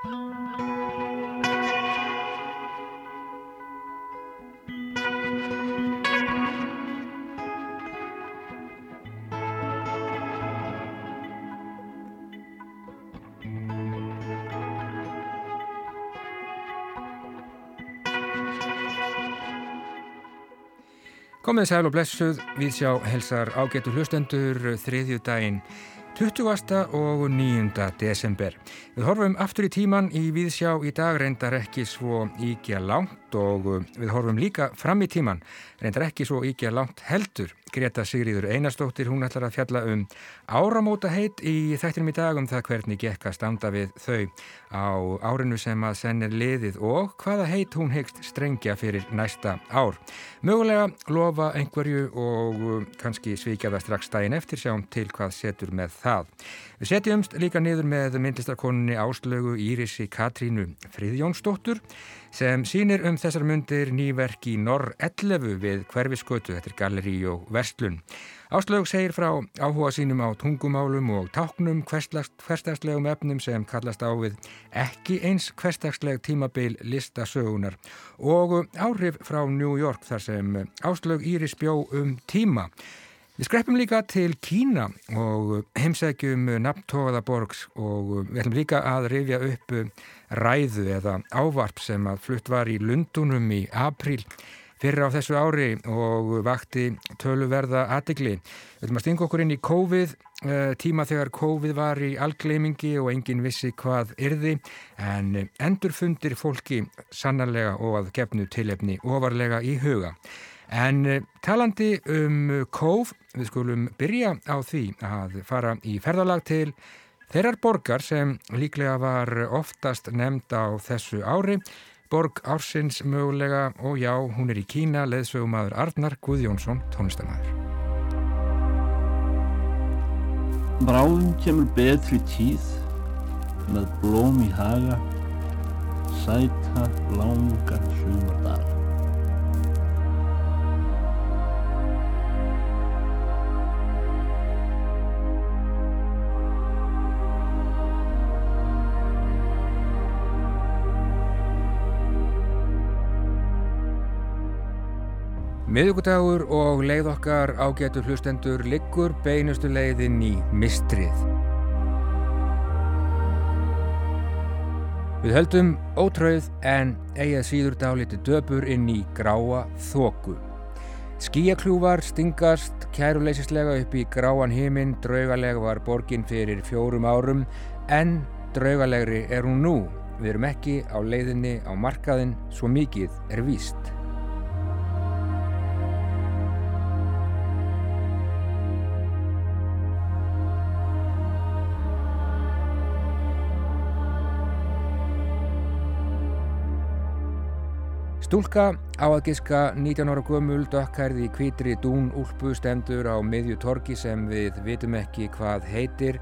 Komið sæl og blessuð, við sjá helsar ágetur hlustendur þriðju daginn 20. og 9. desember. Við horfum aftur í tíman í Víðsjá í dag reyndar ekki svo íkja langt og við horfum líka fram í tíman reyndar ekki svo íkja langt heldur Greta Sigriður Einarstóttir, hún ætlar að fjalla um áramóta heit í þættinum í dag um það hvernig gekk að standa við þau á árinu sem að senn er liðið og hvaða heit hún hegst strengja fyrir næsta ár. Mögulega lofa einhverju og kannski svíkja það strax daginn eftir sjáum til hvað setur með það. Við setjumst líka niður með myndlistarkonunni Áslögu Írisi Katrínu Friðjónsdóttur sem sínir um þessar myndir nýverk í Norr 11 við hverfiskötu, þetta er galleri og verslun. Áslaug segir frá áhuga sínum á tungumálum og táknum hverstagslegum efnum sem kallast á við ekki eins hverstagsleg tímabil listasögunar og áhrif frá New York þar sem Áslaug Íris bjó um tíma. Við skreppum líka til Kína og heimsækjum nafntóða borgs og við ætlum líka að rifja upp ræðu eða ávarp sem að flutt var í Lundunum í april fyrir á þessu ári og vakti töluverða aðegli. Við ætlum að stinga okkur inn í COVID, tíma þegar COVID var í algleimingi og enginn vissi hvað yrði en endurfundir fólki sannarlega og að gefnu tilefni ofarlega í huga. En eh, talandi um COVID, við skulum byrja á því að fara í ferðalag til Þeirrar borgar sem líklega var oftast nefnd á þessu ári, borg ársins mögulega og já, hún er í Kína, leðsögumadur Arnar Guðjónsson, tónlistamæður. Bráðum kemur betri tíð með blóm í haga, sæta langa sumardaga. Miðugudagur og leið okkar ágætu hlustendur liggur beinustu leiðin í mistrið. Við höldum ótröð en eigað síður dáliti döpur inn í gráa þóku. Skíakljúvar stingast kæruleysislega upp í gráan híminn, draugalega var borgin fyrir fjórum árum en draugalegri er hún nú. Við erum ekki á leiðinni á markaðin, svo mikið er víst. Stúlka á að giska 19 ára gömul dökkhærði í kvítri dún úlpu stendur á miðju torki sem við vitum ekki hvað heitir.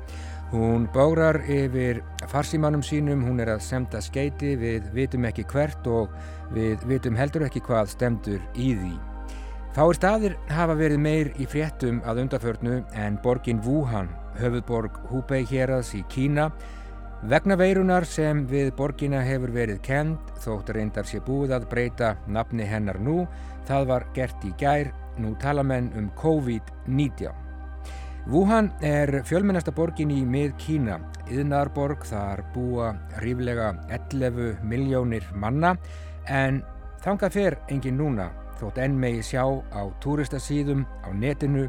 Hún bárar yfir farsímanum sínum, hún er að semta skeiti, við vitum ekki hvert og við vitum heldur ekki hvað stendur í því. Fáir staðir hafa verið meir í fréttum að undaförnu en borgin Wuhan, höfuðborg Hubei hérads í Kína, Vegna veirunar sem við borgina hefur verið kend, þótt reyndar sé búið að breyta nafni hennar nú, það var gert í gær, nú tala menn um COVID-19. Wuhan er fjölmennasta borgin í mið Kína, yðnarborg þar búa ríflega 11 miljónir manna, en þangað fer engin núna, þótt enn megi sjá á túristasíðum, á netinu,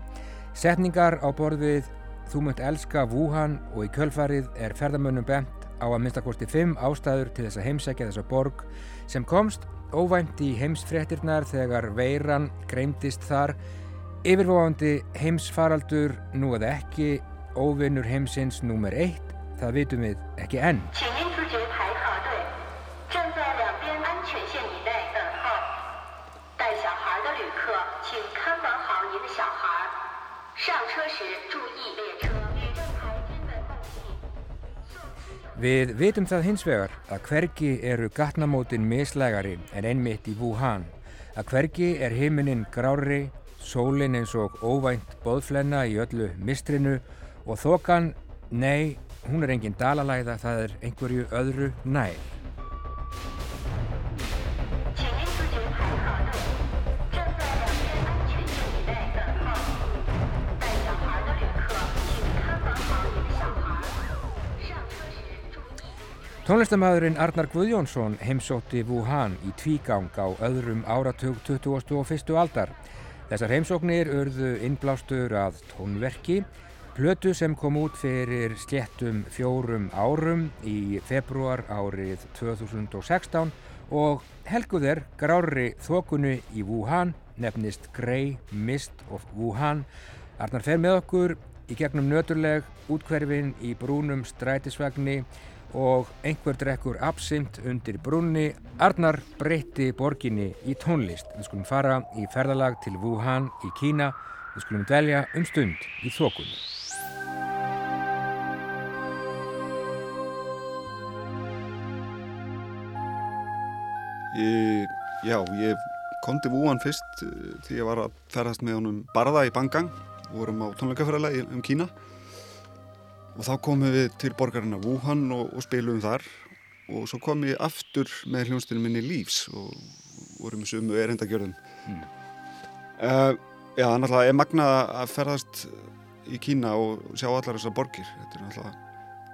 setningar á borðið Þú mönt elska Wuhan og í kjölfarið er ferðamönnum bent á að minnstakosti fimm ástæður til þess að heimsækja þessa borg sem komst óvænt í heimsfrettirnar þegar veiran greimtist þar. Yfirvofandi heimsfaraldur nú eða ekki óvinnur heimsins númer eitt það vitum við ekki enn Við vitum það hins vegar að hvergi eru gatnamótin mislægari en einmitt í Wuhan. Að hvergi er heiminin grári, sólinn eins og óvænt boðflenna í öllu mistrinu og þokan, nei, hún er engin dalalæða, það er einhverju öðru nær. Tónlistamæðurinn Arnar Guðjónsson heimsótti Wuhan í tvígang á öðrum áratug 20. og 1. aldar. Þessar heimsóknir urðu innblástur að tónverki, plötu sem kom út fyrir sléttum fjórum árum í februar árið 2016 og helguðer grári þokunni í Wuhan nefnist Grey Mist of Wuhan. Arnar fer með okkur í gegnum nöturleg útkverfin í brúnum strætisvagni og einhver drekkur absint undir brunni. Arnar breytti borginni í tónlist. Við skulum fara í ferðalag til Wuhan í Kína. Við skulum dvelja um stund í þokunni. Ég, já, ég kom til Wuhan fyrst uh, því ég var að ferðast með honum Barða í Bangang. Við vorum á tónleikafæralega um Kína og þá komum við til borgarina Wuhan og, og spilum þar. Og svo kom ég aftur með hljónstinu minni Lífs og vorum við sumu erindagjörðum. Mm. uh, Já, að ég magnaði að ferðast í Kína og sjá allar þessar borgir. Þetta er náttúrulega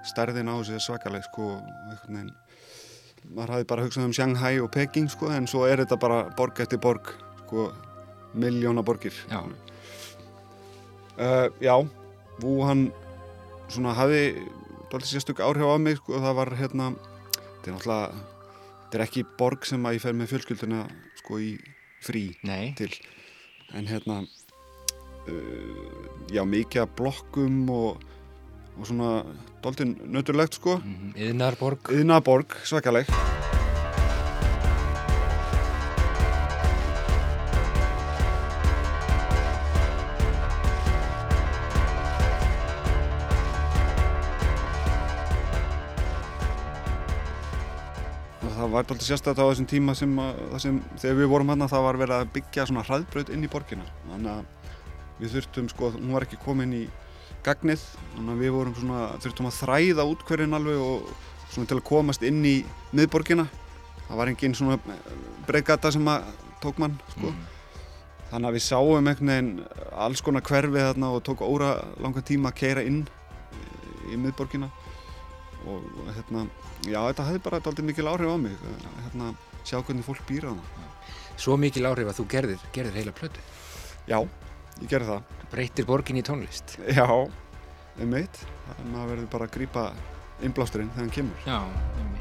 stærðin á þessi svakaleg sko, maður hafi bara hugsað um Shanghai og Peking sko, en svo er þetta bara borg eftir borg sko, miljóna borgir. Já, uh, já Wuhan svona hafi doldið sérstök áhrif á mig sko, það var hérna þetta er náttúrulega, þetta er ekki borg sem að ég fer með fjölskylduna sko í frí nei, til. En hérna uh, já, mikið blokkum og, og svona doldið nöturlegt sko. Mm, Yðnarborg. yðna borg, svakaleg var doldið sérstætt á þessum tíma sem, sem þegar við vorum hann það var verið að byggja svona hraðbraut inn í borgina. Þannig að við þurftum sko, hún var ekki komin í gagnið þannig að við vorum svona, þurftum að þræða út hverjum alveg og svona til að komast inn í miðborgina. Það var engin svona breygata sem að tók mann sko. Mm. þannig að við sáum einhvern veginn alls konar hverfið þarna og tók óra langa tíma að keira inn í, í miðborgina og og, hérna, já þetta hefði bara aldrei mikil áhrif á mig að, hérna, sjá hvernig fólk býra þarna Svo mikil áhrif að þú gerðir, gerðir heila plötu. já, ég gerði það Breytir borgin í tónlist. já, um mitt maður verður bara að grípa innblásturinn þegar hann kemur Já, einmitt.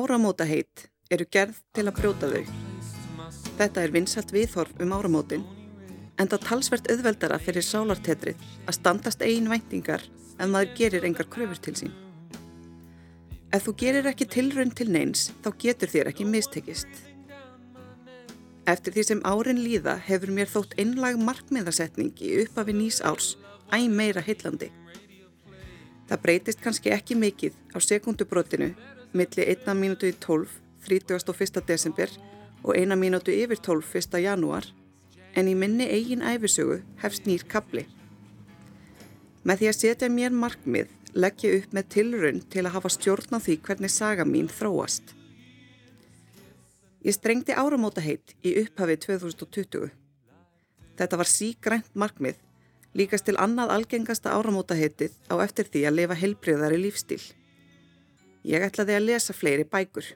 Áramótaheit eru gerð til að brjóta þau. Þetta er vinsalt viðhorf um áramótin, en það talsvert auðveldara fyrir sálartetrið að standast eigin væntingar ef maður gerir engar kröfur til sín. Ef þú gerir ekki tilraun til neins, þá getur þér ekki mistekist. Eftir því sem árin líða hefur mér þótt einlag markmiðasetning í uppafi nýs árs æg meira heillandi. Það breytist kannski ekki mikið á sekundubrotinu milli 1 mínútu í 12, 31. desember og 1 mínútu yfir 12, 1. janúar, en í minni eigin æfisögu hefst nýr kapli. Með því að setja mér markmið legg ég upp með tilraun til að hafa stjórn á því hvernig saga mín þróast. Ég strengti áramóta heitt í upphafi 2020. Þetta var sígrænt markmið, líkast til annað algengasta áramóta heitið á eftir því að lifa helbriðari lífstíl. Ég ætlaði að lesa fleiri bækur.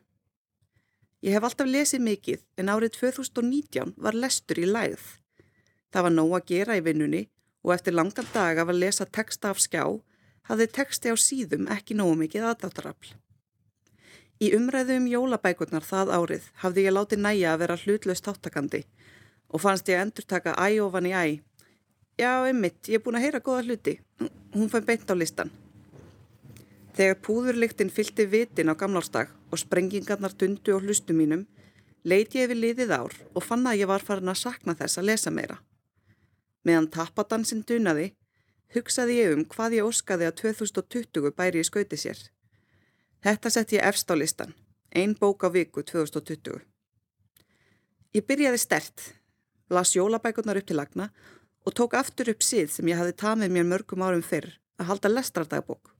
Ég hef alltaf lesið mikið en árið 2019 var lestur í lægð. Það var nóg að gera í vinnunni og eftir langan dag af að lesa texta af skjá hafði texti á síðum ekki nógu mikið aðdáttarafl. Í umræðu um jólabækurnar það árið hafði ég látið næja að vera hlutlaust áttakandi og fannst ég að endur taka æ ofan í æ. Já, einmitt, ég er búin að heyra goða hluti. Hún fær beint á listan. Þegar púðurliktinn fylgti vitin á gamlársdag og sprengingarnar dundu og hlustu mínum, leiti ég við liðið ár og fann að ég var farin að sakna þess að lesa meira. Meðan tappadansinn dunaði, hugsaði ég um hvað ég óskaði að 2020 bæri í skauti sér. Þetta sett ég efst á listan, ein bók á viku 2020. Ég byrjaði stert, las jólabækurnar upp til lagna og tók aftur upp síð sem ég hafi tamið mér mörgum árum fyrr að halda lestrardagbók.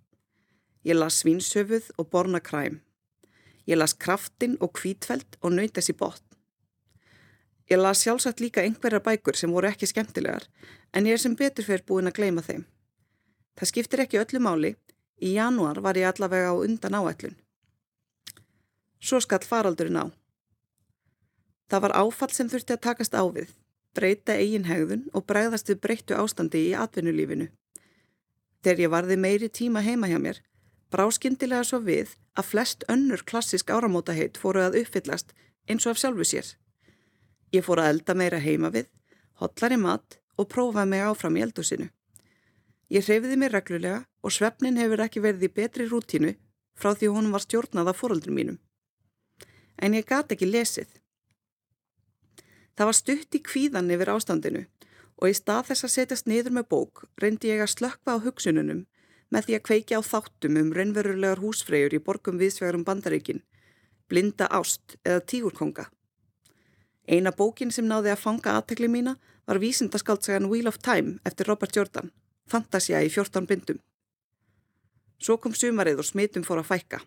Ég las Svínsöfuð og Borna Kræm. Ég las Kraftin og Kvítfeld og Nautas í botn. Ég las sjálfsagt líka einhverjar bækur sem voru ekki skemmtilegar en ég er sem betur fyrir búin að gleima þeim. Það skiptir ekki öllu máli Í janúar var ég allavega á undan áætlun. Svo skall faraldurinn á. Það var áfall sem þurfti að takast á við, breyta eigin hegðun og bregðast við breyttu ástandi í atvinnulífinu. Þegar ég varði meiri tíma heima hjá mér, brá skindilega svo við að flest önnur klassisk áramótaheit fóru að uppfyllast eins og af sjálfu sér. Ég fóru að elda meira heima við, hotlar í mat og prófaði mig áfram í eldusinu. Ég hreyfiði mig reglulega og svefnin hefur ekki verið í betri rútínu frá því hún var stjórnað af fóröldrum mínum. En ég gati ekki lesið. Það var stutt í kvíðan yfir ástandinu og í stað þess að setjast niður með bók reyndi ég að slökka á hugsununum með því að kveikja á þáttum um reynverulegar húsfreyjur í borgum viðsvegarum bandaríkin, blinda ást eða tígurkonga. Eina bókin sem náði að fanga aðtekli mína var vísindaskaldsagan Wheel of Time eftir Robert Jordan. Fantasia í 14 bindum. Svo kom sumarið og smitum fór að fækka.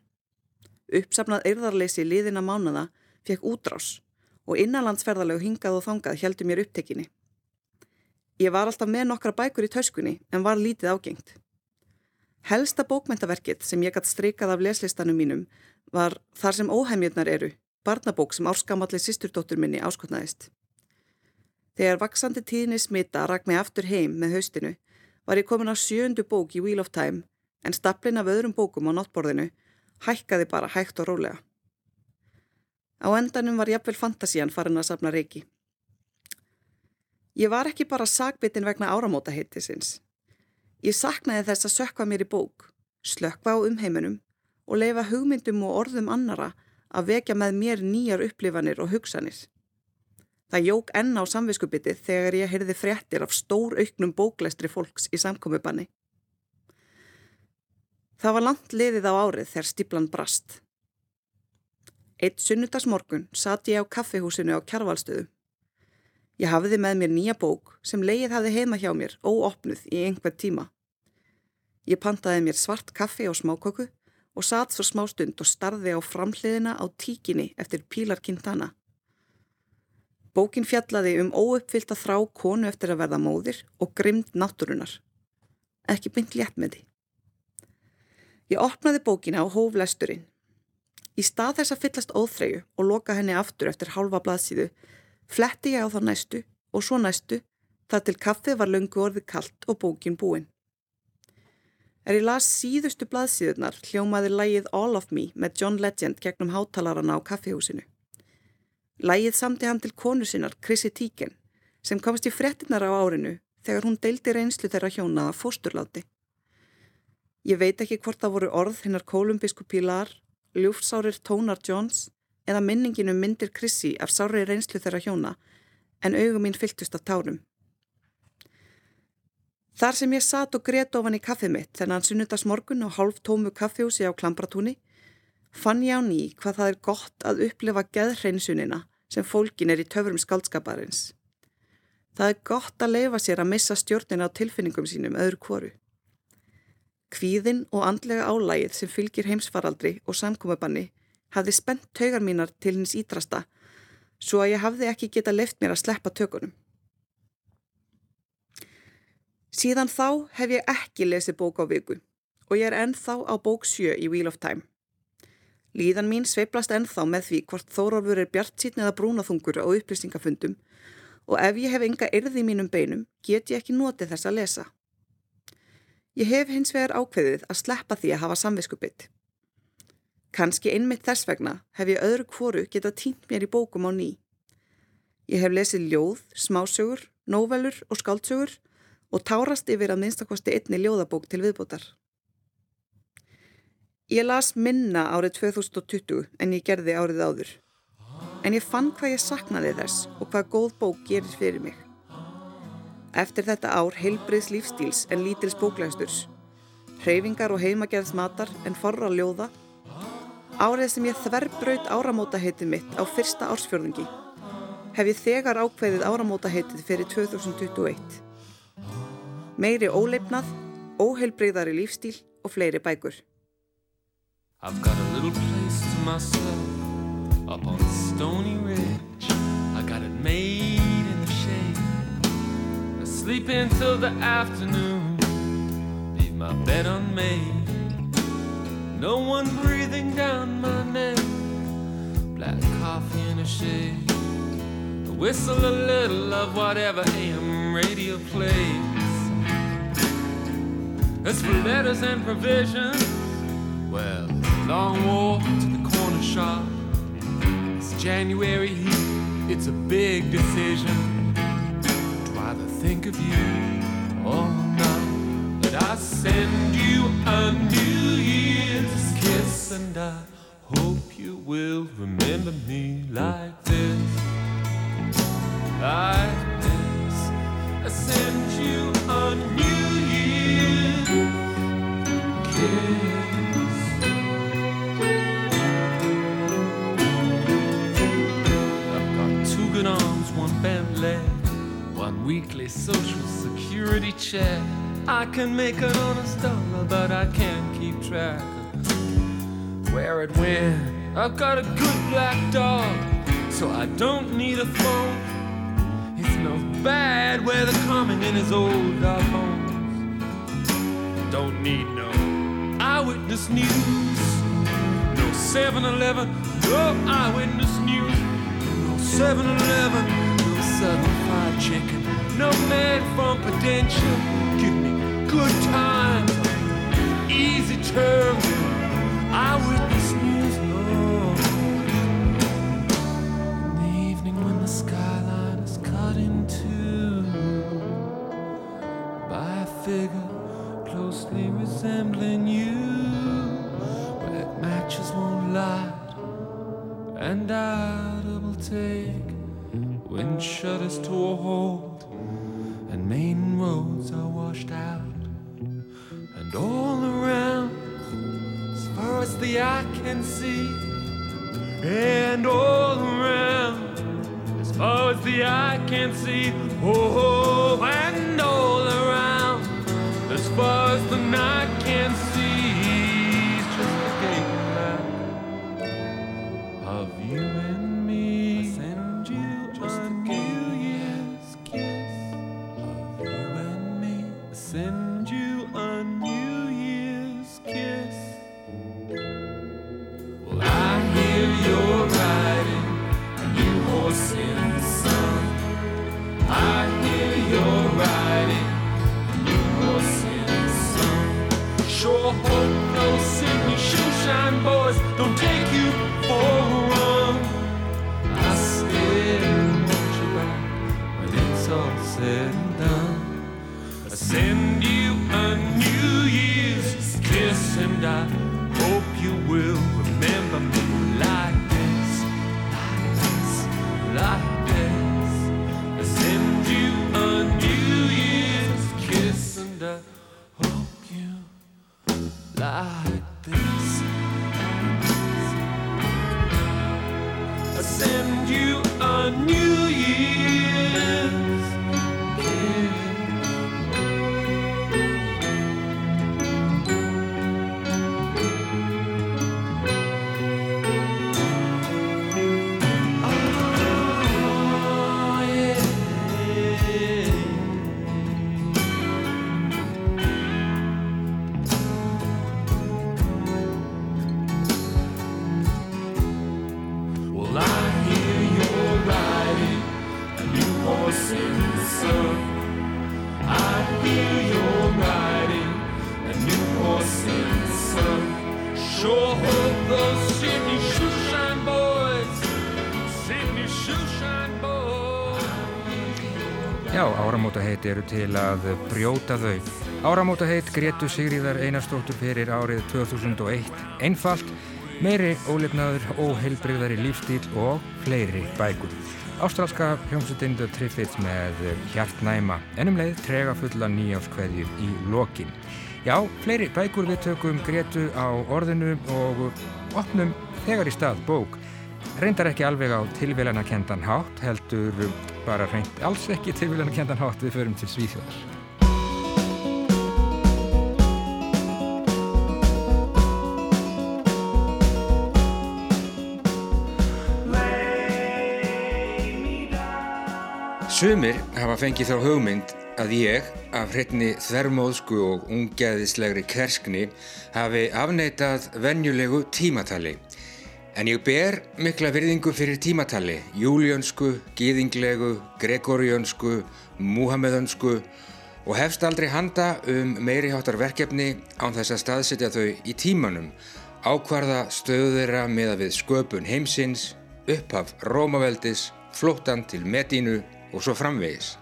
Uppsafnað eirðarleysi liðina mánada fekk útrás og innanlandsferðarlegu hingað og þangað heldur mér upptekinni. Ég var alltaf með nokkra bækur í töskunni en var lítið ágengt. Helsta bókmentaverkið sem ég gætt streikað af leslistanum mínum var Þar sem óheimjötnar eru, barnabók sem árskamalli sýsturdóttur minni áskotnaðist. Þegar vaksandi tíðni smita rak mig aftur heim með haustinu var ég komin á sjöndu bók í Wheel of Time en staplin af öðrum bókum á náttborðinu hækkaði bara hægt og rólega. Á endanum var jafnvel fantasían farin að sapna reiki. Ég var ekki bara sagbitin vegna áramóta heitisins. Ég saknaði þess að sökva mér í bók, slökva á umheiminum og leifa hugmyndum og orðum annara að vekja með mér nýjar upplifanir og hugsanir. Það jók enn á samviskubitið þegar ég heyrði fréttir af stór auknum bóklæstri fólks í samkomiðbanni. Það var langt liðið á árið þegar stíplan brast. Eitt sunnudagsmorgun satt ég á kaffihúsinu á kjarvalstöðu. Ég hafiði með mér nýja bók sem leið hafi heima hjá mér óopnuð í einhver tíma. Ég pantaði mér svart kaffi á smáköku og satt svo smá stund og starði á framhliðina á tíkinni eftir Pílar Quintana. Bókin fjallaði um óuppfylta þrá konu eftir að verða móðir og grimd náttúrunar. Ekki byggt létt með því. Ég opnaði bókina á hóflæsturinn. Í stað þess að fyllast óþreyju og loka henni aftur eftir hálfa blaðsíðu, fletti ég á þá næstu og svo næstu þar til kaffið var löngu orðið kallt og bókin búin. Er ég las síðustu blaðsíðunar hljómaði lægið All of Me með John Legend gegnum hátalarana á kaffihúsinu. Lægið samti hann til konu sinnar, Chrissy Teigen, sem komst í frettinnar á árinu þegar hún deildi reynslu þeirra hjónaða fósturláti. Ég veit ekki hvort það voru orð hinnar kolumbísku pílar, ljúfsárir Tónar Jones eða minningin um myndir Chrissy af sári reynslu þeirra hjóna en augum mín fyltust af tárum. Þar sem ég satt og gret ofan í kaffið mitt þennan sunnudags morgun á hálf tómu kaffihúsi á Klambratúni fann ég á ný hvað það er gott að upplifa geðhreinsunina sem fólkin er í töfrum skaldskaparins. Það er gott að leifa sér að missa stjórnina á tilfinningum sínum öðru kvoru. Kvíðin og andlega álægið sem fylgir heimsfaraldri og samkomabanni hafði spennt taugar mínar til hins ídrasta svo að ég hafði ekki geta left mér að sleppa tökunum. Síðan þá hef ég ekki lesið bók á viku og ég er ennþá á bók 7 í Wheel of Time. Líðan mín sveiplast ennþá með því hvort Þórólfur er bjart sítn eða brúnaþungur á upplýstingafundum og ef ég hef enga erði í mínum beinum get ég ekki notið þess að lesa. Ég hef hins vegar ákveðið að sleppa því að hafa samviskubitt. Kanski einmitt þess vegna hef ég öðru kvoru getað týnt mér í bókum á ný. Ég hef lesið ljóð, smásögur, nóvelur og skáldsögur og tárast yfir að minnstakosti einni ljóðabók til viðbótar. Ég las minna árið 2020 en ég gerði árið áður en ég fann hvað ég saknaði þess og hvað góð bók gerir fyrir mig. Eftir þetta ár heilbriðs lífstíls en lítils bóklægsturs, hreyfingar og heimagerðs matar en forra ljóða, árið sem ég þverbraut áramótaheitið mitt á fyrsta ársfjörðungi, hef ég þegar ákveðið áramótaheitið fyrir 2021. Meiri óleipnað, óheilbriðari lífstíl og fleiri bækur. I've got a little place to myself up on the stony ridge. I got it made in the shade. I sleep until the afternoon, leave my bed unmade. No one breathing down my neck. Black coffee in a shade. I whistle a little of whatever AM radio plays. As for letters and provisions, well, long walk to the corner shop It's January heat, it's a big decision to either think of you or not. But I send you a New and I hope you will remember me like this. Like this, I send you a New Year's kiss. one bent leg, one weekly social security check. I can make an honest dollar, but I can't keep track where it went. I've got a good black dog, so I don't need a phone. He smells bad weather coming in his old dog homes. Don't need no eyewitness news, no 7 Eleven, no eyewitness news, no 7 Eleven, no Southern Fried Chicken no man from Prudential. Give me good times, easy terms. And I double take wind shutters to a halt as can see, and all around, as far as the eye can see, oh, said and done. I send you a New Year's kiss and die. Áramótaheit eru til að brjóta þau. Áramótaheit Gretu Sigríðar Einarstóttur fyrir árið 2001. Einfalt, meiri ólefnaður, óheilbreyðari lífstíl og fleiri bækur. Ástrálska hljómsutinn The Triffids með hjartnæma, ennum leið trega fulla nýjáskveðju í lokin. Já, fleiri bækur við tökum Gretu á orðinu og opnum þegar í stað bók. Reyndar ekki alveg á tilvílana kendan hátt, heldur bara reynd alls ekki tilvílana kendan hátt við förum til Svíþjóðar. Sumir hafa fengið þá hugmynd að ég, af hreitni þvermóðsku og ungæðislegri kerskni, hafi afneitað venjulegu tímatali En ég ber mikla virðingu fyrir tímatali, júljönsku, gýðinglegu, gregoriönsku, múhammeðönsku og hefst aldrei handa um meiri hátar verkefni án þess að staðsetja þau í tímanum, ákvarða stöðuðra með að við sköpun heimsins, upphaf rómaveldis, flóttan til medínu og svo framvegis.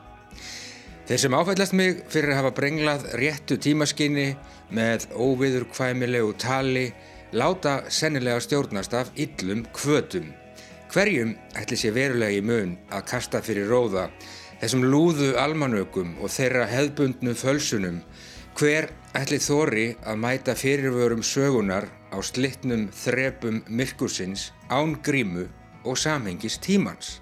Þeir sem áfællast mig fyrir að hafa brenglað réttu tímaskinni með óviður kvæmilegu tali láta sennilega stjórnast af yllum kvötum. Hverjum ætli sé verulega í mun að kasta fyrir róða þessum lúðu almanökum og þeirra hefðbundnu fölsunum hver ætli þóri að mæta fyrirvörum sögunar á slittnum þrepum myrkursins án grímu og samhengis tímans.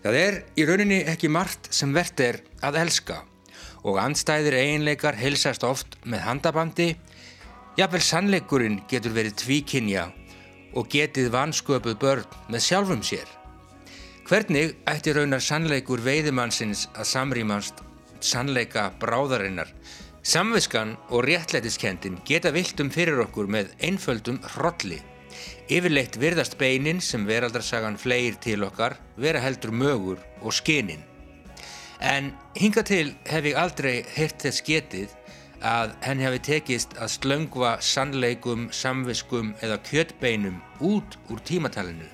Það er í rauninni ekki margt sem verðt er að elska og anstæðir eiginleikar hilsast oft með handabandi Jafnvel sannleikurinn getur verið tvíkinja og getið vansköpuð börn með sjálfum sér. Hvernig ætti raunar sannleikur veiðimannsins að samrýmast sannleika bráðarinnar? Samviskan og réttlætiskendin geta viltum fyrir okkur með einföldum hrolli. Yfirleitt virðast beinin sem veraldarsagan flegir til okkar vera heldur mögur og skinin. En hinga til hef ég aldrei hirt þess getið að henni hafi tekist að slöngva sannleikum, samviskum eða kjötbeinum út úr tímatalinu.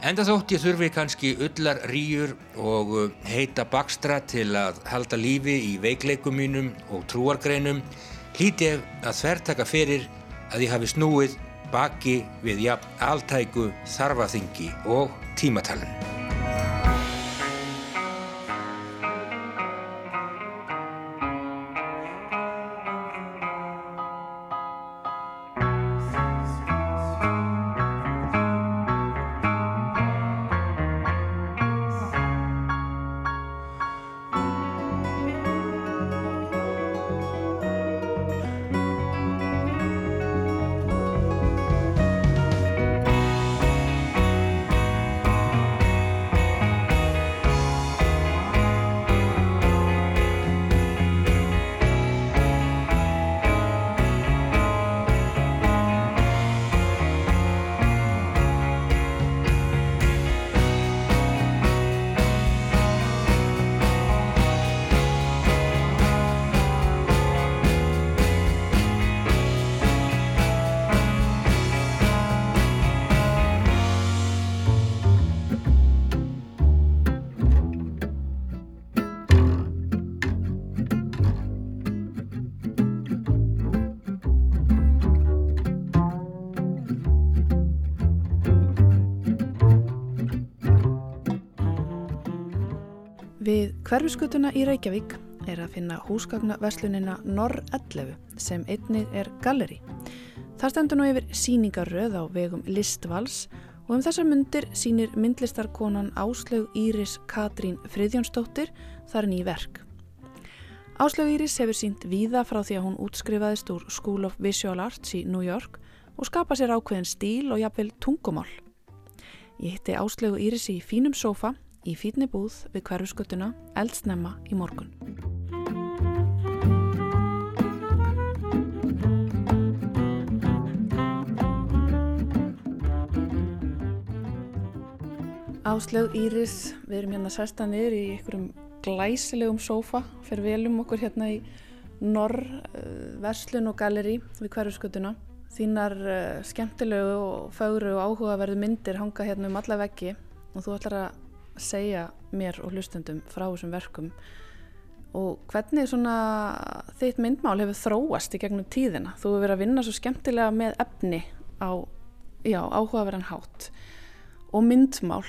Enda þótt ég þurfi kannski ullar rýjur og uh, heita bakstra til að halda lífi í veikleikum mínum og trúargreinum, hlíti ef að þvertaka fyrir að ég hafi snúið baki við jafn altæku þarfaþingi og tímatalinu. Hverfiskutuna í Reykjavík er að finna húsgagnaverslunina Norr 11 sem einnig er galleri. Það stendur nú yfir síningaröð á vegum Listvals og um þessar myndir sínir myndlistarkonan Áslaug Íris Katrín Friðjónsdóttir þar ný verk. Áslaug Íris hefur sínt víða frá því að hún útskrifaðist úr School of Visual Arts í New York og skapa sér ákveðin stíl og jafnvel tungumál. Ég hitti Áslaugu Íris í fínum sofa í fítni búð við hverfusgötuna eldsnemma í morgun. Áslög Íris, við erum hérna sérstanir í einhverjum glæsilegum sófa fyrir velum okkur hérna í Norr, Verslun og Galeri við hverjuskutuna. Þínar uh, skemmtilegu og fagru og áhugaverðu myndir hanga hérna um alla veggi og þú ætlar að segja mér og hlustendum frá þessum verkum og hvernig svona þitt myndmál hefur þróast í gegnum tíðina. Þú hefur verið að vinna svo skemmtilega með efni á áhugaverðan hátt og myndmál,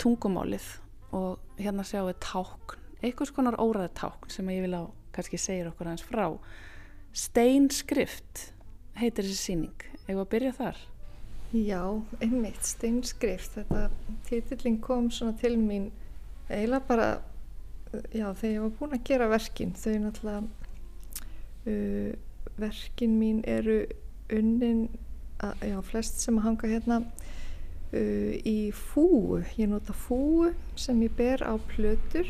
tungumálið og hérna sjáum við tákn, einhvers konar óraði tákn sem ég vil á kannski segja okkur aðeins frá. Steinskrift heitir þessi síning, hefur að byrja þar? Já, einmitt, steinskrift, þetta títillin kom svona til mín eiginlega bara, já, þegar ég var búin að gera verkin, þau náttúrulega, uh, verkin mín eru unnin, að, já, flest sem að hanga hérna uh, í fúu, ég nota fúu sem ég ber á plötur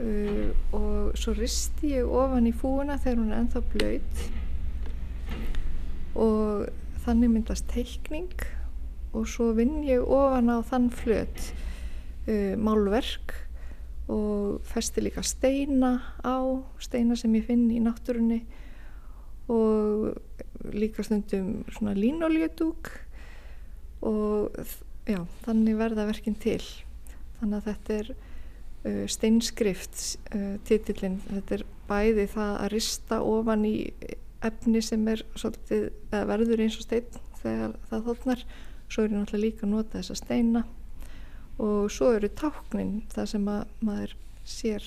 uh, og svo risti ég ofan í fúuna þegar hún er enþá blöyt og þannig myndast teikning og svo vinn ég ofan á þann flöt uh, málverk og festi líka steina á, steina sem ég finn í náttúrunni og líka stundum svona línoljödúk og já, þannig verða verkinn til. Þannig að þetta er uh, steinskrift uh, titillin, þetta er bæði það að rista ofan í efni sem er svolítið, verður eins og stein þegar það þóttnar svo er ég náttúrulega líka að nota þessa steina. Og svo eru táknin það sem að maður sér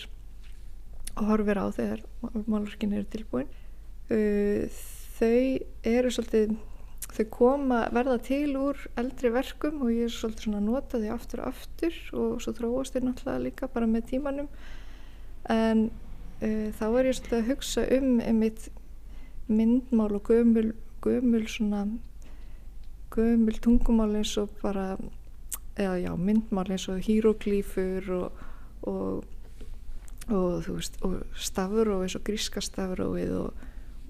og horfir á þegar málverkin eru tilbúin. Uh, þau eru svolítið þau koma verða til úr eldri verkum og ég er svolítið svona að nota þau aftur og aftur og svo þróast þau náttúrulega líka bara með tímanum. En uh, þá er ég svolítið að hugsa um einmitt myndmál og gömul, gömul svona gömul tungumál eins og bara eða já, myndmál eins og híroglífur og, og, og þú veist og eins og gríska stafróið og,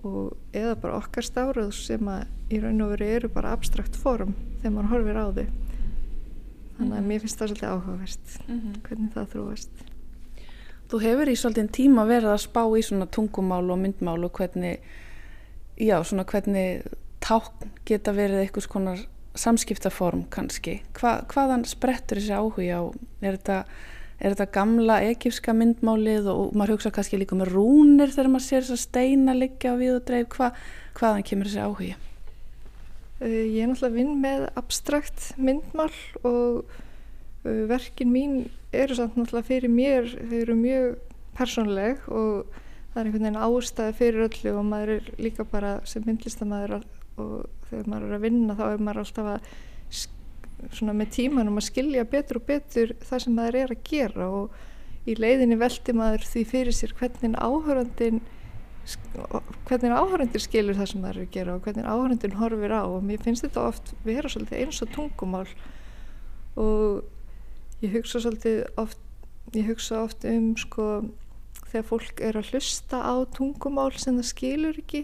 og eða bara okkar stafróð sem að í raun og veru eru bara abstrakt form þegar maður horfir á þau þannig að mm -hmm. mér finnst það svolítið áhugavert mm -hmm. hvernig það þróast Þú hefur í svolítið tíma verið að spá í svona tungumál og myndmál og hvernig já, svona hvernig tákn geta verið einhvers konar samskiptaform kannski. Hva, hvaðan sprettur þessi áhuga á? Er þetta, er þetta gamla egífska myndmálið og maður hugsa kannski líka með rúnir þegar maður sér þess að steina liggja á við og dreif. Hva, hvaðan kemur þessi áhuga? Uh, ég er náttúrulega vinn með abstrakt myndmál og uh, verkin mín eru samt náttúrulega fyrir mér, þau eru mjög persónleg og það er einhvern veginn ástæði fyrir öllu og maður er líka bara sem myndlistamæður og þegar maður er að vinna þá er maður alltaf að svona með tímanum að skilja betur og betur það sem maður er að gera og í leiðinni veldi maður því fyrir sér hvernig áhörandin hvernig áhörandin skilur það sem maður er að gera og hvernig áhörandin horfir á og mér finnst þetta oft vera svolítið eins og tungumál. Og ég hugsa svolítið oft ég hugsa oft um sko þegar fólk er að hlusta á tungumál sem það skilur ekki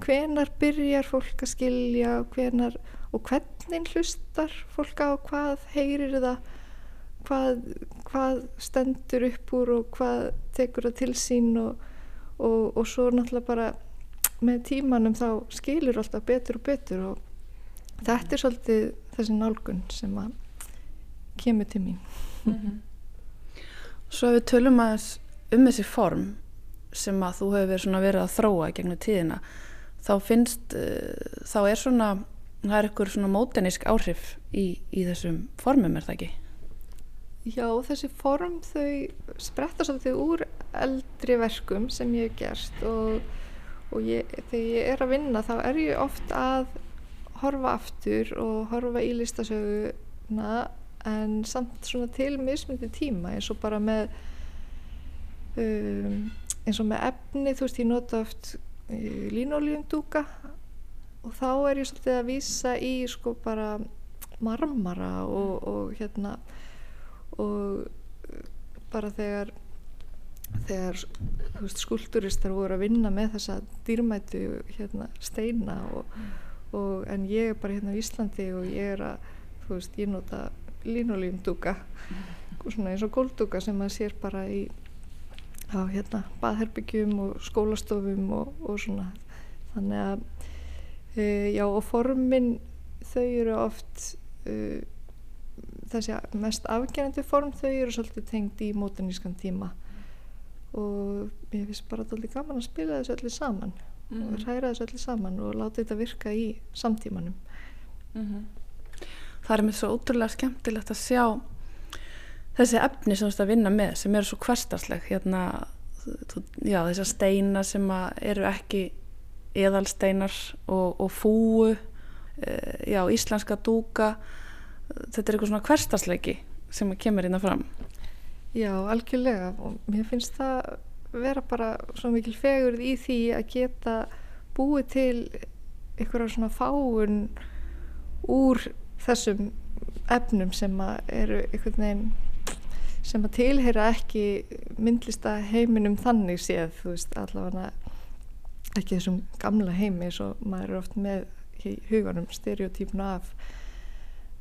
hvenar byrjar fólk að skilja hvenar, og hvernig hlustar fólk á hvað heyrir það hvað, hvað stendur upp úr og hvað tekur það til sín og, og, og svo náttúrulega bara með tímanum þá skilur alltaf betur og betur og þetta er svolítið þessi nálgun sem að kemur til mín mm -hmm. Svo við tölum aðeins um þessi form sem að þú hefur verið að þróa gegnum tíðina þá finnst, uh, þá er svona það er eitthvað svona mótenísk áhrif í, í þessum formum er það ekki? Já, þessi form þau spretta svolítið úr eldri verkum sem ég hef gerst og, og ég, þegar ég er að vinna þá er ég oft að horfa aftur og horfa í listasöguna en samt svona til mismundi tíma eins og bara með um, eins og með efni þú veist ég nota oft uh, línolíundúka og þá er ég svolítið að vísa í sko bara marmara og, og hérna og uh, bara þegar þegar veist, skulduristar voru að vinna með þessa dýrmætu hérna, steina og, og, en ég er bara hérna í Íslandi og ég er að þú veist, ég nota línolíundúka svona eins og góldúka sem maður sér bara í á hérna baðherbyggjum og skólastofum og, og svona þannig að e, já og formin þau eru oft e, þessi mest afgerandi form þau eru svolítið tengd í mótanískan tíma og ég finnst bara alltaf gaman að spila þessu öllu saman mm. og hræra þessu öllu saman og láta þetta virka í samtímanum mm -hmm. Það er mér svo ótrúlega skemmtilegt að sjá þessi efni sem þú veist að vinna með sem eru svo hverstarsleg hérna, já þessar steina sem eru ekki eðalsteinar og, og fúu e, já íslenska dúka þetta er eitthvað svona hverstarsleiki sem kemur hérna fram. Já, algjörlega og mér finnst það vera bara svo mikil fegurð í því að geta búið til eitthvað svona fáun úr þessum efnum sem eru einhvern veginn sem að tilheyra ekki myndlista heiminum þannig séð þú veist allavega ekki þessum gamla heimi svo maður er oft með huganum stereotypna af.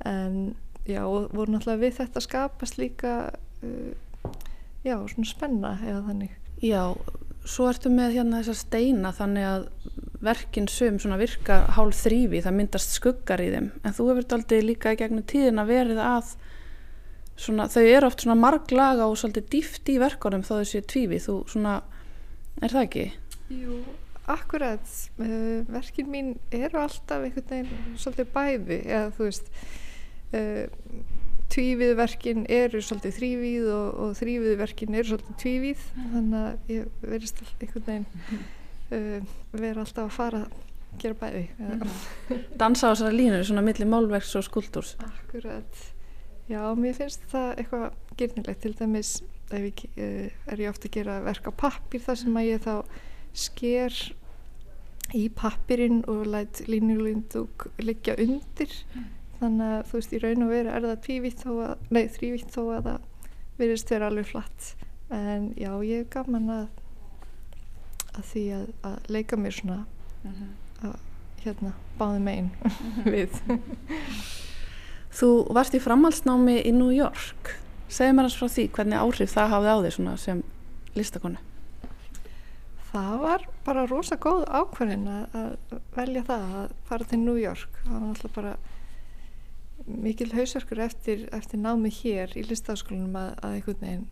En já og voru náttúrulega við þetta skapast líka uh, já svona spenna eða þannig. Já, svo ertu með hérna þessa steina þannig að verkinn sum svona virka hálf þrýfi það myndast skuggar í þeim. En þú hefur aldrei líka gegnum tíðin að verið að svona, þau eru oft svona marglaga og svolítið dýft í verkonum þó þessi tvífi, þú svona er það ekki? Jú, akkurat uh, verkinn mín eru alltaf einhvern veginn svolítið bæði eða þú veist uh, tvíviðverkin eru svolítið þrývíð og, og þrýviðverkin eru svolítið tvívíð þannig að ég verðist einhvern veginn uh, vera alltaf að fara að gera bæði mm. Dansa á þessari línu, svona millir málverks og skuldurs Akkurat, já, mér finnst það eitthvað gyrnilegt til dæmis ég, uh, er ég ofta að gera verk á pappir þar sem að ég þá sker í pappirinn og læt línulindug liggja undir mm þannig að þú veist í raun og veru er það tvívitt þó að, nei þrývitt þó að það verðist vera alveg flatt en já ég er gaman að að því að, að leika mér svona mhm. -huh. að hérna báði megin mhm. -huh. við Þú varst í framhalsnámi í New York. Segð mér hans frá því hvernig áhrif það hafði á svona sem listakonu Það var bara rosa góð ákvarðin að velja það að fara til New York. Það var alltaf bara mikil hausverkur eftir, eftir námi hér í listafaskólanum að, að einhvern veginn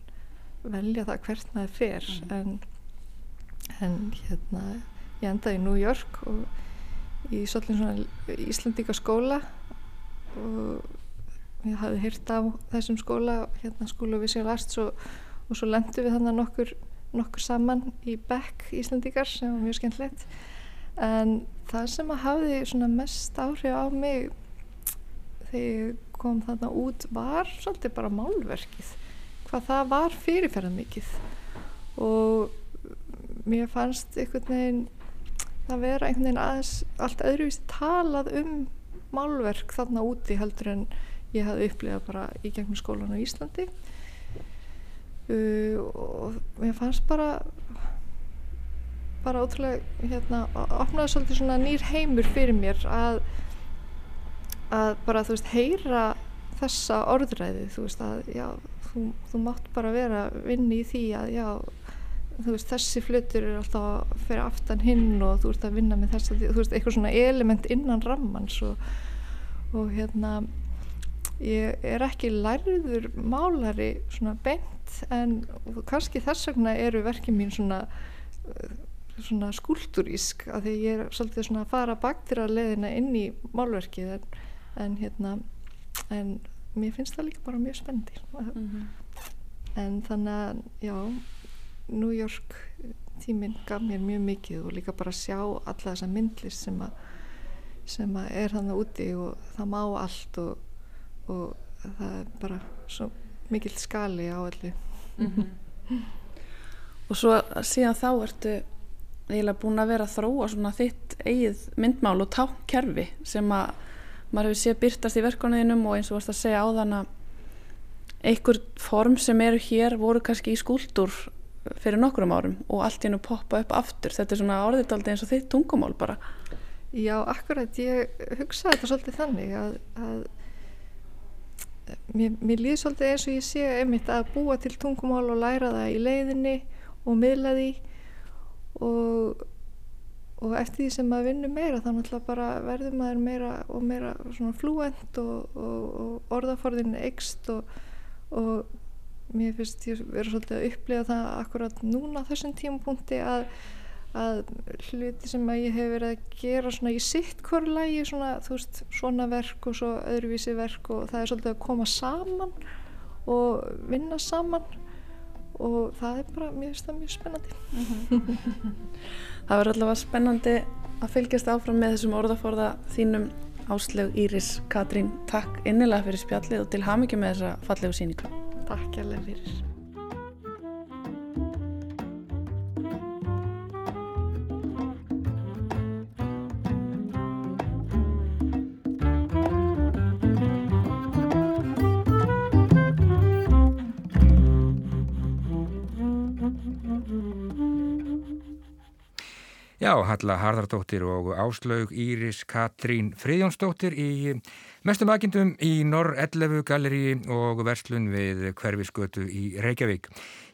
velja það hvert maður fer. Mm. en, en hérna ég endaði í New York og í svolítið svona Íslandíka skóla og ég hafði hýrt á þessum skóla hérna skóla við sér last og, og svo lendi við þannig nokkur, nokkur saman í Beck Íslandíkar sem var mjög skemmtilegt. En það sem að hafði mest áhrif á mig þegar ég kom þarna út var svolítið bara málverkið hvað það var fyrirferðan mikið og mér fannst einhvern veginn að vera einhvern veginn aðeins allt öðruvísi talað um málverk þarna úti heldur en ég hafði upplifað bara í gegnum skólan á Íslandi. Uh, og mér fannst bara bara ótrúlega hérna, opnaði svolítið svona nýr heimur fyrir mér að að bara þú veist heyra þessa orðræði þú veist að já þú, þú mátt bara vera vinni í því að já þú veist þessi flutur er alltaf fyrir aftan hinn og þú ert að vinna með þess að þú veist eitthvað svona element innan rammans og, og hérna ég er ekki lærður málari svona bent en kannski þess vegna eru verkið mín svona svona skúlturísk að því ég er svolítið svona að fara baktir að leðina inn í málverkið en en hérna en mér finnst það líka bara mjög spendi mm -hmm. en þannig að já New York tíminn gaf mér mjög mikið og líka bara sjá alla þessa myndlist sem að sem er þannig úti og það má allt og, og það er bara svo mikill skali á allir mm -hmm. og svo síðan þá ertu eiginlega búin að vera að þróa svona þitt eigið myndmál og tákkerfi sem að maður hefur séð byrtast í verkonuðinum og eins og varst að segja á þann að einhver form sem eru hér voru kannski í skúldur fyrir nokkrum árum og allt í hennu poppa upp aftur. Þetta er svona orðitaldi eins og þitt tungumál bara Já, akkurat, ég hugsaði þetta svolítið þannig að, að mér, mér líður svolítið eins og ég sé einmitt að búa til tungumál og læra það í leiðinni og miðla því og, og eftir því sem maður vinnur meira þá náttúrulega bara verður maður meira og meira svona flúent og, og, og orðaforðin ekst og mér finnst ég verið svolítið að upplifa það akkurat núna þessum tímapunkti að að hluti sem að ég hef verið að gera svona í sitt hverju lægi svona, veist, svona verk og svo öðruvísi verk og það er svolítið að koma saman og vinna saman og það er bara, mér finnst það mjög spennandi. Mm -hmm. Það verður allavega spennandi að fylgjast áfram með þessum orðaforða þínum Áslaug Íris Katrín, takk innilega fyrir spjallið og til hafmyggjum með þessa fallegu síningu Takk hjálpa fyrir Já, Halla Harðardóttir og Áslaug Íris Katrín Friðjónsdóttir í mestum agindum í Norr 11 galleri og verslun við hverfisgötu í Reykjavík.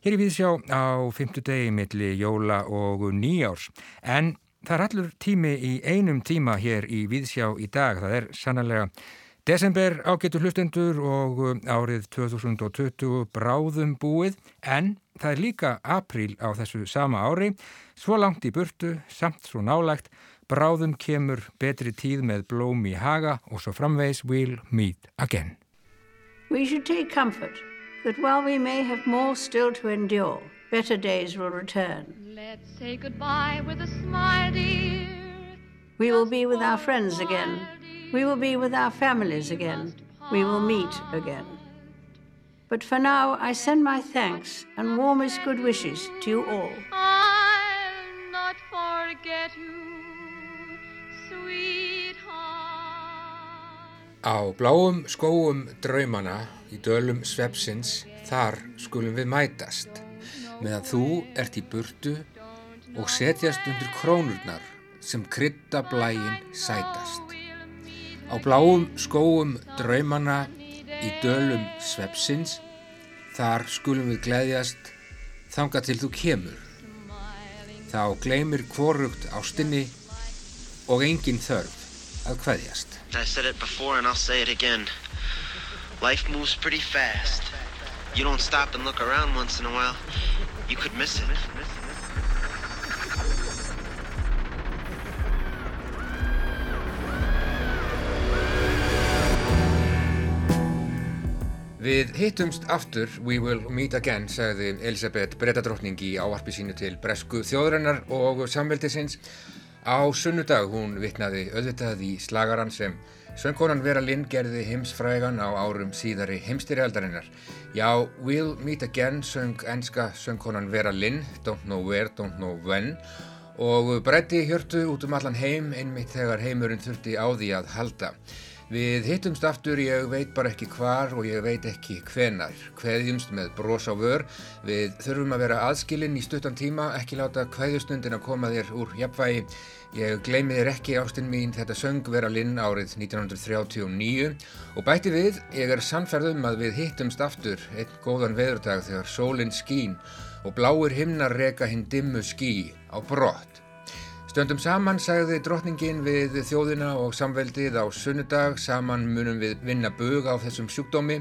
Hér er við sjá á fymtu degi milli jóla og nýjárs en það er allur tími í einum tíma hér í Víðsjá í dag. Það er sannlega desember ágetur hlustendur og árið 2020 bráðum búið en það er líka apríl á þessu sama ári Svo langt í burtu, samt svo nálægt, bráðum kemur betri tíð með blóm í haga og svo framvegs we'll meet again. We should take comfort that while we may have more still to endure, better days will return. Let's say goodbye with a smile, dear. We will be with our friends again. We will be with our families again. We will meet again. But for now, I send my thanks and warmest good wishes to you all. forget you, sweetheart. Á bláum skóum draumana í dölum svepsins, þar skulum við mætast, meðan þú ert í burtu og setjast undir krónurnar sem krytta blægin sætast. Á bláum skóum draumana í dölum svepsins, þar skulum við gleyðjast þanga til þú kemur þá gleymir kvorugt ástinni og engin þörf að hvaðjast. I said it before and I'll say it again. Life moves pretty fast. You don't stop and look around once in a while, you could miss it. Við hittumst aftur, we will meet again, sagði Elisabeth Bretadrottning í áarpi sínu til Bresku þjóðrennar og samveldisins. Á sunnudag hún vittnaði auðvitað í slagaran sem söngkonan Vera Lynn gerði heimsfrægan á árum síðari heimstyrjaldarinnar. Já, we'll meet again söng enska söngkonan Vera Lynn, don't know where, don't know when og breytti hjörtu út um allan heim einmitt þegar heimurinn þurfti á því að halda. Við hittumst aftur, ég veit bara ekki hvar og ég veit ekki hvenar. Hveðjumst með brós á vör. Við þurfum að vera aðskilinn í stuttan tíma, ekki láta hveðjustundin að koma þér úr jafnvægi. Ég gleymi þér ekki ástinn mín þetta söng vera linn árið 1939 og bæti við, ég er sannferðum að við hittumst aftur einn góðan veðurdag þegar sólinn skín og bláir himnar reka hinn dimmu skí á brott. Stöndum saman, sagði drotningin við þjóðina og samveldið á sunnudag. Saman munum við vinna bög á þessum sjúkdómi.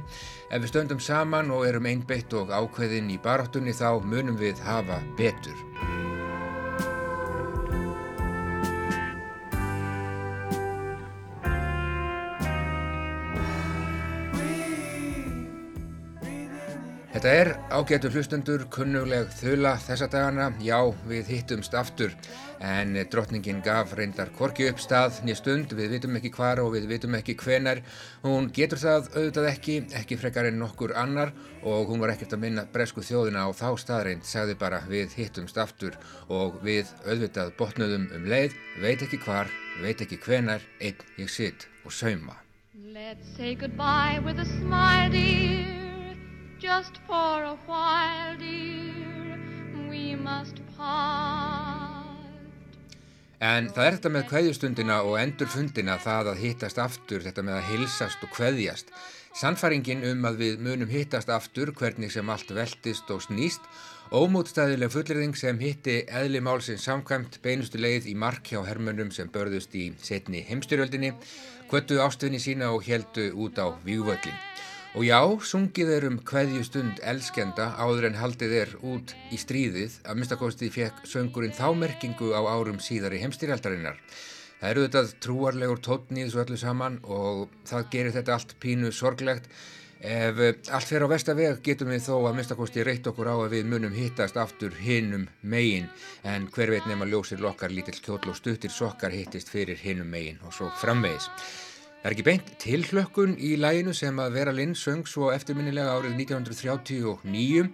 Ef við stöndum saman og erum einbeitt og ákveðin í baráttunni þá munum við hafa betur. Þetta er ágætu hlustendur, kunnugleg þula þessa dagana, já við hittumst aftur en drottningin gaf reyndar korki upp stað nýja stund, við vitum ekki hvar og við vitum ekki hvenar, hún getur það auðvitað ekki, ekki frekar en nokkur annar og hún var ekkert að minna bresku þjóðina á þá staðreind, sagði bara við hittumst aftur. Og við auðvitað botnuðum um leið, veit ekki hvar, veit ekki hvenar, einn ég sitt og sauma. Let's say goodbye with a smile dear just for a while, dear, we must part. En það er þetta með kveðjustundina og endurfundina, það að hittast aftur, þetta með að hilsast og kveðjast. Sannfaringin um að við munum hittast aftur hvernig sem allt veltist og snýst, ómútstæðileg fullriðing sem hitti eðli málsins samkvæmt beinustu leið í mark hjá hermönum sem börðust í setni heimstyrjöldinni, kvöttu ástvinni sína og heldu út á vývöldin. Og já, sungið er um hverju stund elskenda áður en haldið er út í stríðið að minnstakosti fekk söngurinn þá merkingu á árum síðar í heimstyrjaldarinnar. Það eru þetta trúarlegur tótn í þessu öllu saman og það gerir þetta allt pínu sorglegt. Ef allt fer á vestaveg getum við þó að minnstakosti reytt okkur á að við munum hittast aftur hinnum megin en hver veit nema ljósir lokkar lítill kjóll og stuttir sokkar hittist fyrir hinnum megin og svo framvegis. Það er ekki beint tilhlökkun í læginu sem að Vera Lind söng svo eftirminnilega árið 1939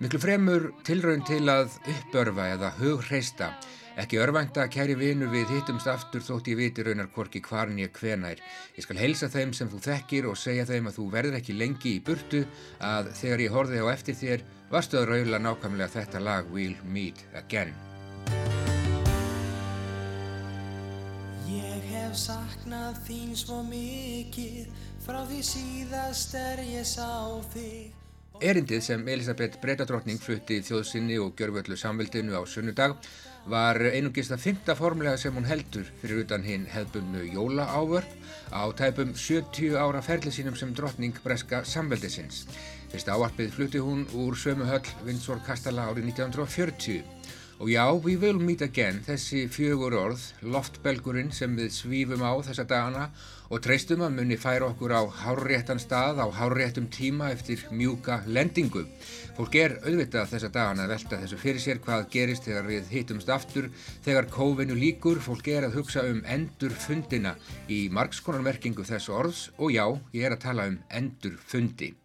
miklu fremur tilraun til að uppörfa eða hugreista Ekki örvænta, kæri vinu, við hittumst aftur þótt ég viti raunar hvorki hvarn ég hvenær. Ég skal heilsa þeim sem þú þekkir og segja þeim að þú verður ekki lengi í burtu að þegar ég horfið á eftir þér varstu að raula nákvæmlega þetta lag We'll Meet Again. Ég hef saknað þín svo mikið. Frá því síðast er ég sá þig. Erindið sem Elisabeth Breitadrottning flutti þjóðsynni og gjörvöldu samveldinu á sunnudag var einungist að fymta formlega sem hún heldur fyrir utan hinn hefðbunnu jólaávörp á tæpum 70 ára ferli sínum sem drottning breska samveldisins. Fyrst áarpið flutti hún úr sömu höll Vindsor Kastala árið 1940 Og já, we will meet again, þessi fjögur orð, loftbelgurinn sem við svífum á þessa dagana og treystum að munni færa okkur á hárréttan stað á hárréttum tíma eftir mjúka lendingu. Fólk er auðvitað þessa dagana að velta þessu fyrir sér hvað gerist þegar við hittumst aftur, þegar kófinu líkur, fólk er að hugsa um endur fundina í margskonarmerkingu þessu orðs og já, ég er að tala um endur fundi.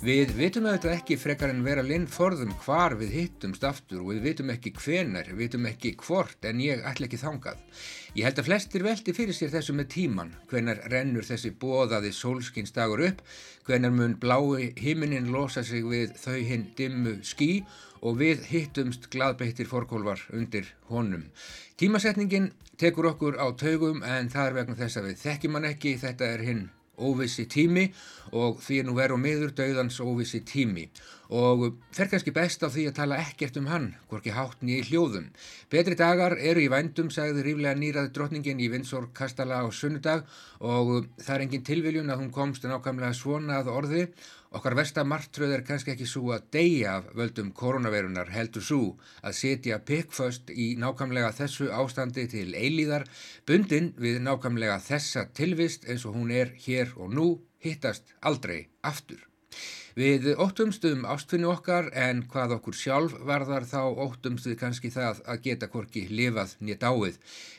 Við vitum auðvitað ekki frekar en vera linn forðum hvar við hittumst aftur og við vitum ekki hvenar, við vitum ekki hvort en ég ætla ekki þangað. Ég held að flestir veldi fyrir sér þessu með tíman, hvenar rennur þessi bóðaði sólskinsdagur upp, hvenar mun blái himinin losa sig við þau hinn dimmu skí og við hittumst gladbeittir forkólvar undir honum. Tímasetningin tekur okkur á taugum en það er vegna þess að við þekkjum hann ekki, þetta er hinn óvissi tími og því er nú veru miður döðans óvissi tími og fer kannski best á því að tala ekkert um hann, hvorki hátt nýja í hljóðum. Betri dagar eru í vændum, sagði ríflega nýraði drotningin í Vindsor Kastala á sunnudag og það er engin tilviljun að hún komst nákvæmlega svona að orði. Okkar vestamartröð er kannski ekki svo að deyja af völdum koronavirunar heldur svo að setja pikkföst í nákvæmlega þessu ástandi til eilíðar, bundin við nákvæmlega þessa tilvist eins og hún er hér og nú hittast aldrei aftur. Við óttumst um ástfinni okkar en hvað okkur sjálf varðar þá óttumst við kannski það að geta hvorki lifað nýja dáið.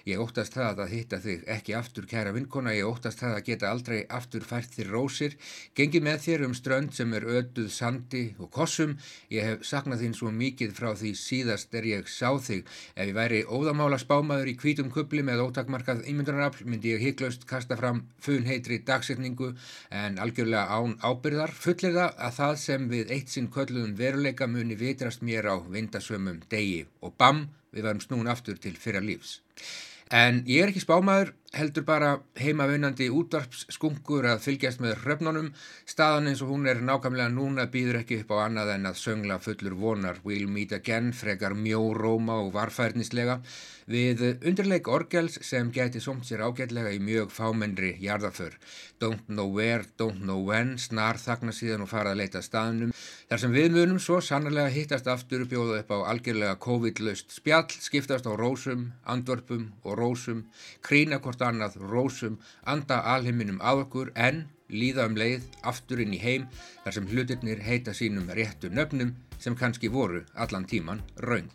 Ég óttast það að hitta þig ekki aftur kæra vinkona, ég óttast það að geta aldrei aftur fært þér rósir, gengi með þér um strönd sem er öduð sandi og kossum. Ég hef saknað þín svo mikið frá því síðast er ég sá þig. Ef ég væri óðamála spámaður í kvítum kubli með ótakmarkað ímyndunarafl myndi ég hygglust kasta fram funheitri dagsetningu en algjörlega án ábyrðar fullir það að það sem við eitt sinn kölluðum veruleika muni vitrast mér á vindasömmum degi og bam, við varum snún aftur til fyrra lífs. En ég er ekki spámaður, heldur bara heimavinnandi útvarpsskunkur að fylgjast með hröfnunum. Staðan eins og hún er nákvæmlega núna býður ekki upp á annað en að söngla fullur vonar. We'll meet again, frekar mjó, róma og varfærnislega við undirleik orgels sem gæti somt sér ágætlega í mjög fámennri jarðaför. Don't know where, don't know when, snar þakna síðan og fara að leita staðnum. Þar sem við munum svo sannlega hittast aftur bjóða upp á algjörlega COVID-laust spjall, skiptast á rósum, andvörpum og rósum, krína hvort annað rósum, anda alheiminum að okkur en líða um leið aftur inn í heim þar sem hlutirnir heita sínum réttu nöfnum sem kannski voru allan tíman raung.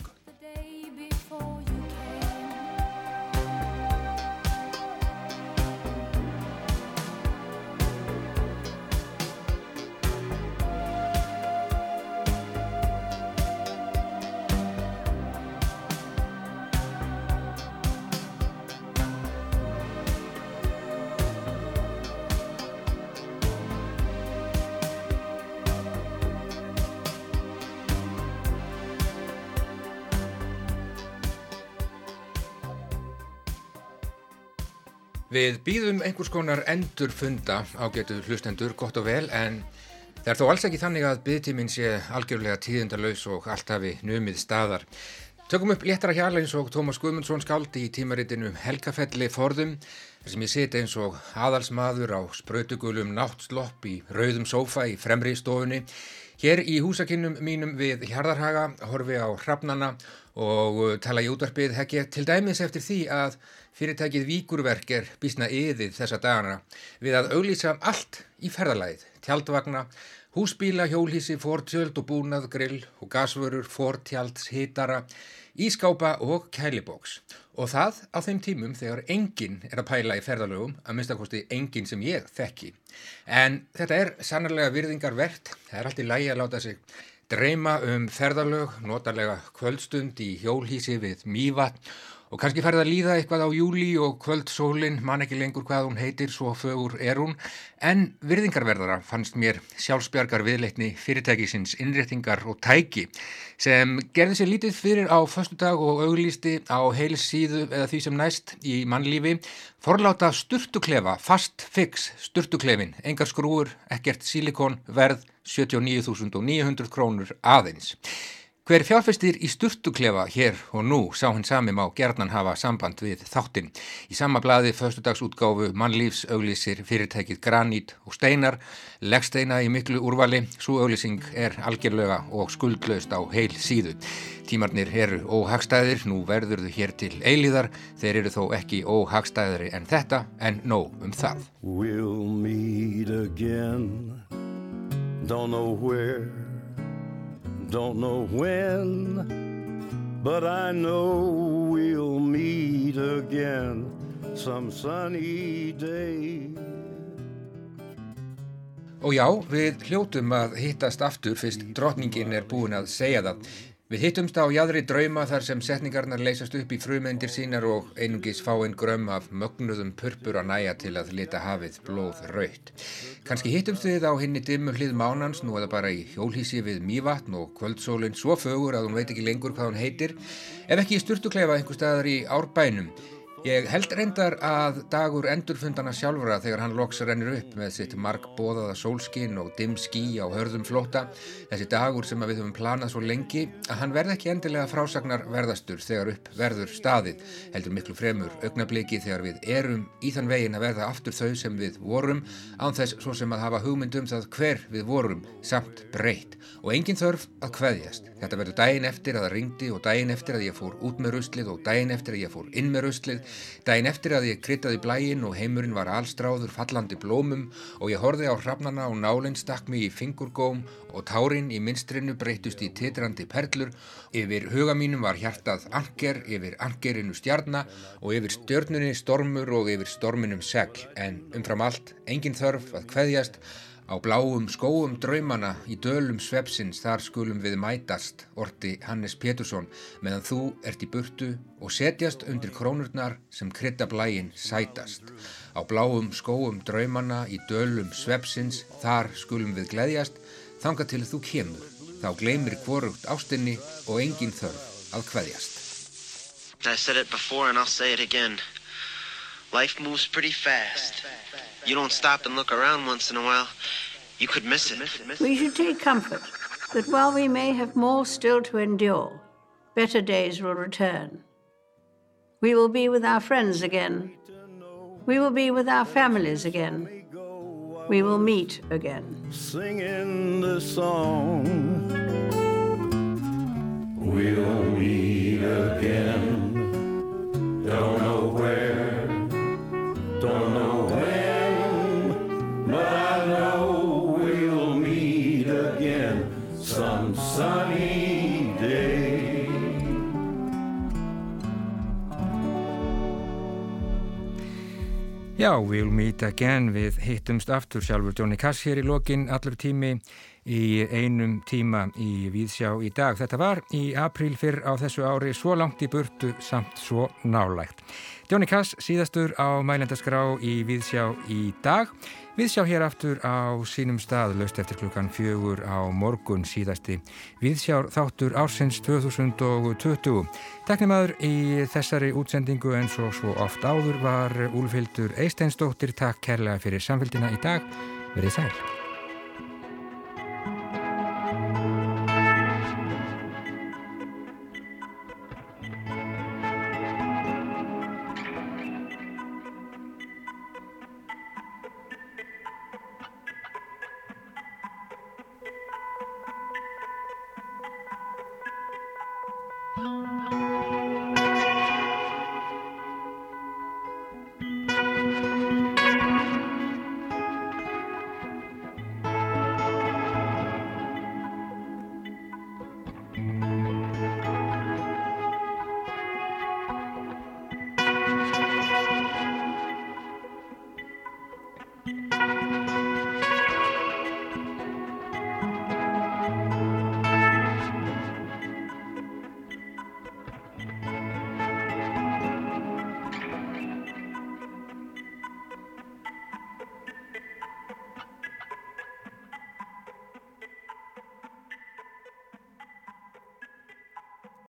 Við býðum einhvers konar endur funda á getu hlustendur gott og vel en það er þó alls ekki þannig að byggtíminn sé algjörlega tíðindalauðs og allt hafi numið staðar. Tökum upp léttara hjala eins og Tómas Guðmundsson skáldi í tímaritinu Helgafelli forðum sem ég siti eins og aðalsmaður á sprautugulum náttslopp í rauðum sófa í fremri stofunni. Hér í húsakinnum mínum við Hjardarhaga horfi á hrafnana og tala í útvarpið hekki til dæmis eftir því að Fyrirtækið Víkurverk er bísna yðið þessa dagana við að auglýsa allt í ferðalæð, tjaldvagna, húsbíla, hjólhísi, fortjöld og búnað, grill og gasvörur, fortjalds, hitara, ískápa og kælibóks. Og það á þeim tímum þegar enginn er að pæla í ferðalögum, að minnstakosti enginn sem ég þekki. En þetta er sannarlega virðingar verðt, það er allt í lægi að láta sig dreyma um ferðalög, notarlega kvöldstund í hjólhísi við mývatn Og kannski færði að líða eitthvað á júli og kvöldsólinn, man ekki lengur hvað hún heitir, svo fögur er hún, en virðingarverðara fannst mér sjálfsbjargar viðleitni fyrirtækisins innréttingar og tæki sem gerði sér lítið fyrir á förstu dag og auglýsti á heils síðu eða því sem næst í mannlífi, forláta sturtuklefa, fast fix sturtuklefin, engar skrúur, ekkert silikon, verð 79.900 krónur aðeins. Hver fjárfestir í sturtuklefa hér og nú sá hinn sami má gerðnan hafa samband við þáttinn. Í sama bladi föstudagsútgáfu mannlífs auglísir fyrirtækið granít og steinar, leggsteina í miklu úrvali, svo auglísing er algjörlega og skuldlaust á heil síðu. Tímarnir eru óhagstæðir, nú verður þau hér til eilíðar, þeir eru þó ekki óhagstæðri en þetta, en nóg um það. We'll meet again, don't know where Don't know when, but I know we'll meet again some sunny day. Og já, við hljótum að hittast aftur fyrst drotningin er búin að segja það. Við hittumst á jæðri drauma þar sem setningarnar leysast upp í frumendir sínar og einungis fá einn grömm af mögnuðum purpur að næja til að lita hafið blóð raut. Kanski hittumst við á henni dimmu hlið mánans nú eða bara í hjólhísi við mývatn og kvöldsólinn svo fögur að hún veit ekki lengur hvað hún heitir, ef ekki í sturtukleifa einhver staðar í árbænum. Ég held reyndar að dagur endurfundana sjálfura þegar hann loks rennir upp með sitt mark bóðaða sólskinn og dimm skí á hörðum flóta, þessi dagur sem við höfum planað svo lengi, að hann verð ekki endilega frásagnar verðastur þegar upp verður staðið, heldur miklu fremur augnabliki þegar við erum í þann vegin að verða aftur þau sem við vorum, án þess svo sem að hafa hugmyndum það hver við vorum samt breytt og engin þörf að kveðjast. Þetta verður daginn eftir að það ringdi og daginn eftir að ég fór út með ruslið og daginn eftir að ég fór inn með ruslið, daginn eftir að ég kryttaði blægin og heimurinn var allstráður fallandi blómum og ég horfi á hrafnana og nálinn stakk mig í fingurgóm og tárin í minstrinu breytust í titrandi perlur, yfir huga mínum var hjartað anker, yfir ankerinu stjarnar og yfir stjörnunni stormur og yfir storminum segl. En umfram allt engin þörf að kveðjast Á bláum skóum draumana í dölum svepsins þar skulum við mætast, orti Hannes Pétursson, meðan þú ert í burtu og setjast undir krónurnar sem krytta blægin sætast. Á bláum skóum draumana í dölum svepsins þar skulum við gleðjast, þanga til þú kemur, þá gleymir hvorugt ástinni og engin þörf að hveðjast. I said it before and I'll say it again. Life moves pretty fast. You don't stop and look around once in a while, you could miss it. We should take comfort that while we may have more still to endure, better days will return. We will be with our friends again. We will be with our families again. We will meet again. Singing the song. We'll meet again. Don't know where. Don't know Já, we'll meet again við hittumst aftur sjálfur Johnny Cash hér í lokin allur tími í einum tíma í Víðsjá í dag. Þetta var í apríl fyrr á þessu ári svo langt í burtu samt svo nálægt. Jóni Kass síðastur á mælendaskrá í Víðsjá í dag. Viðsjá hér aftur á sínum stað löst eftir klukkan fjögur á morgun síðasti. Viðsjár þáttur ársins 2020. Teknimaður í þessari útsendingu en svo, svo oft áður var Úlfildur Eisteinsdóttir. Takk kærlega fyrir samfélgina í dag. Verið sæl.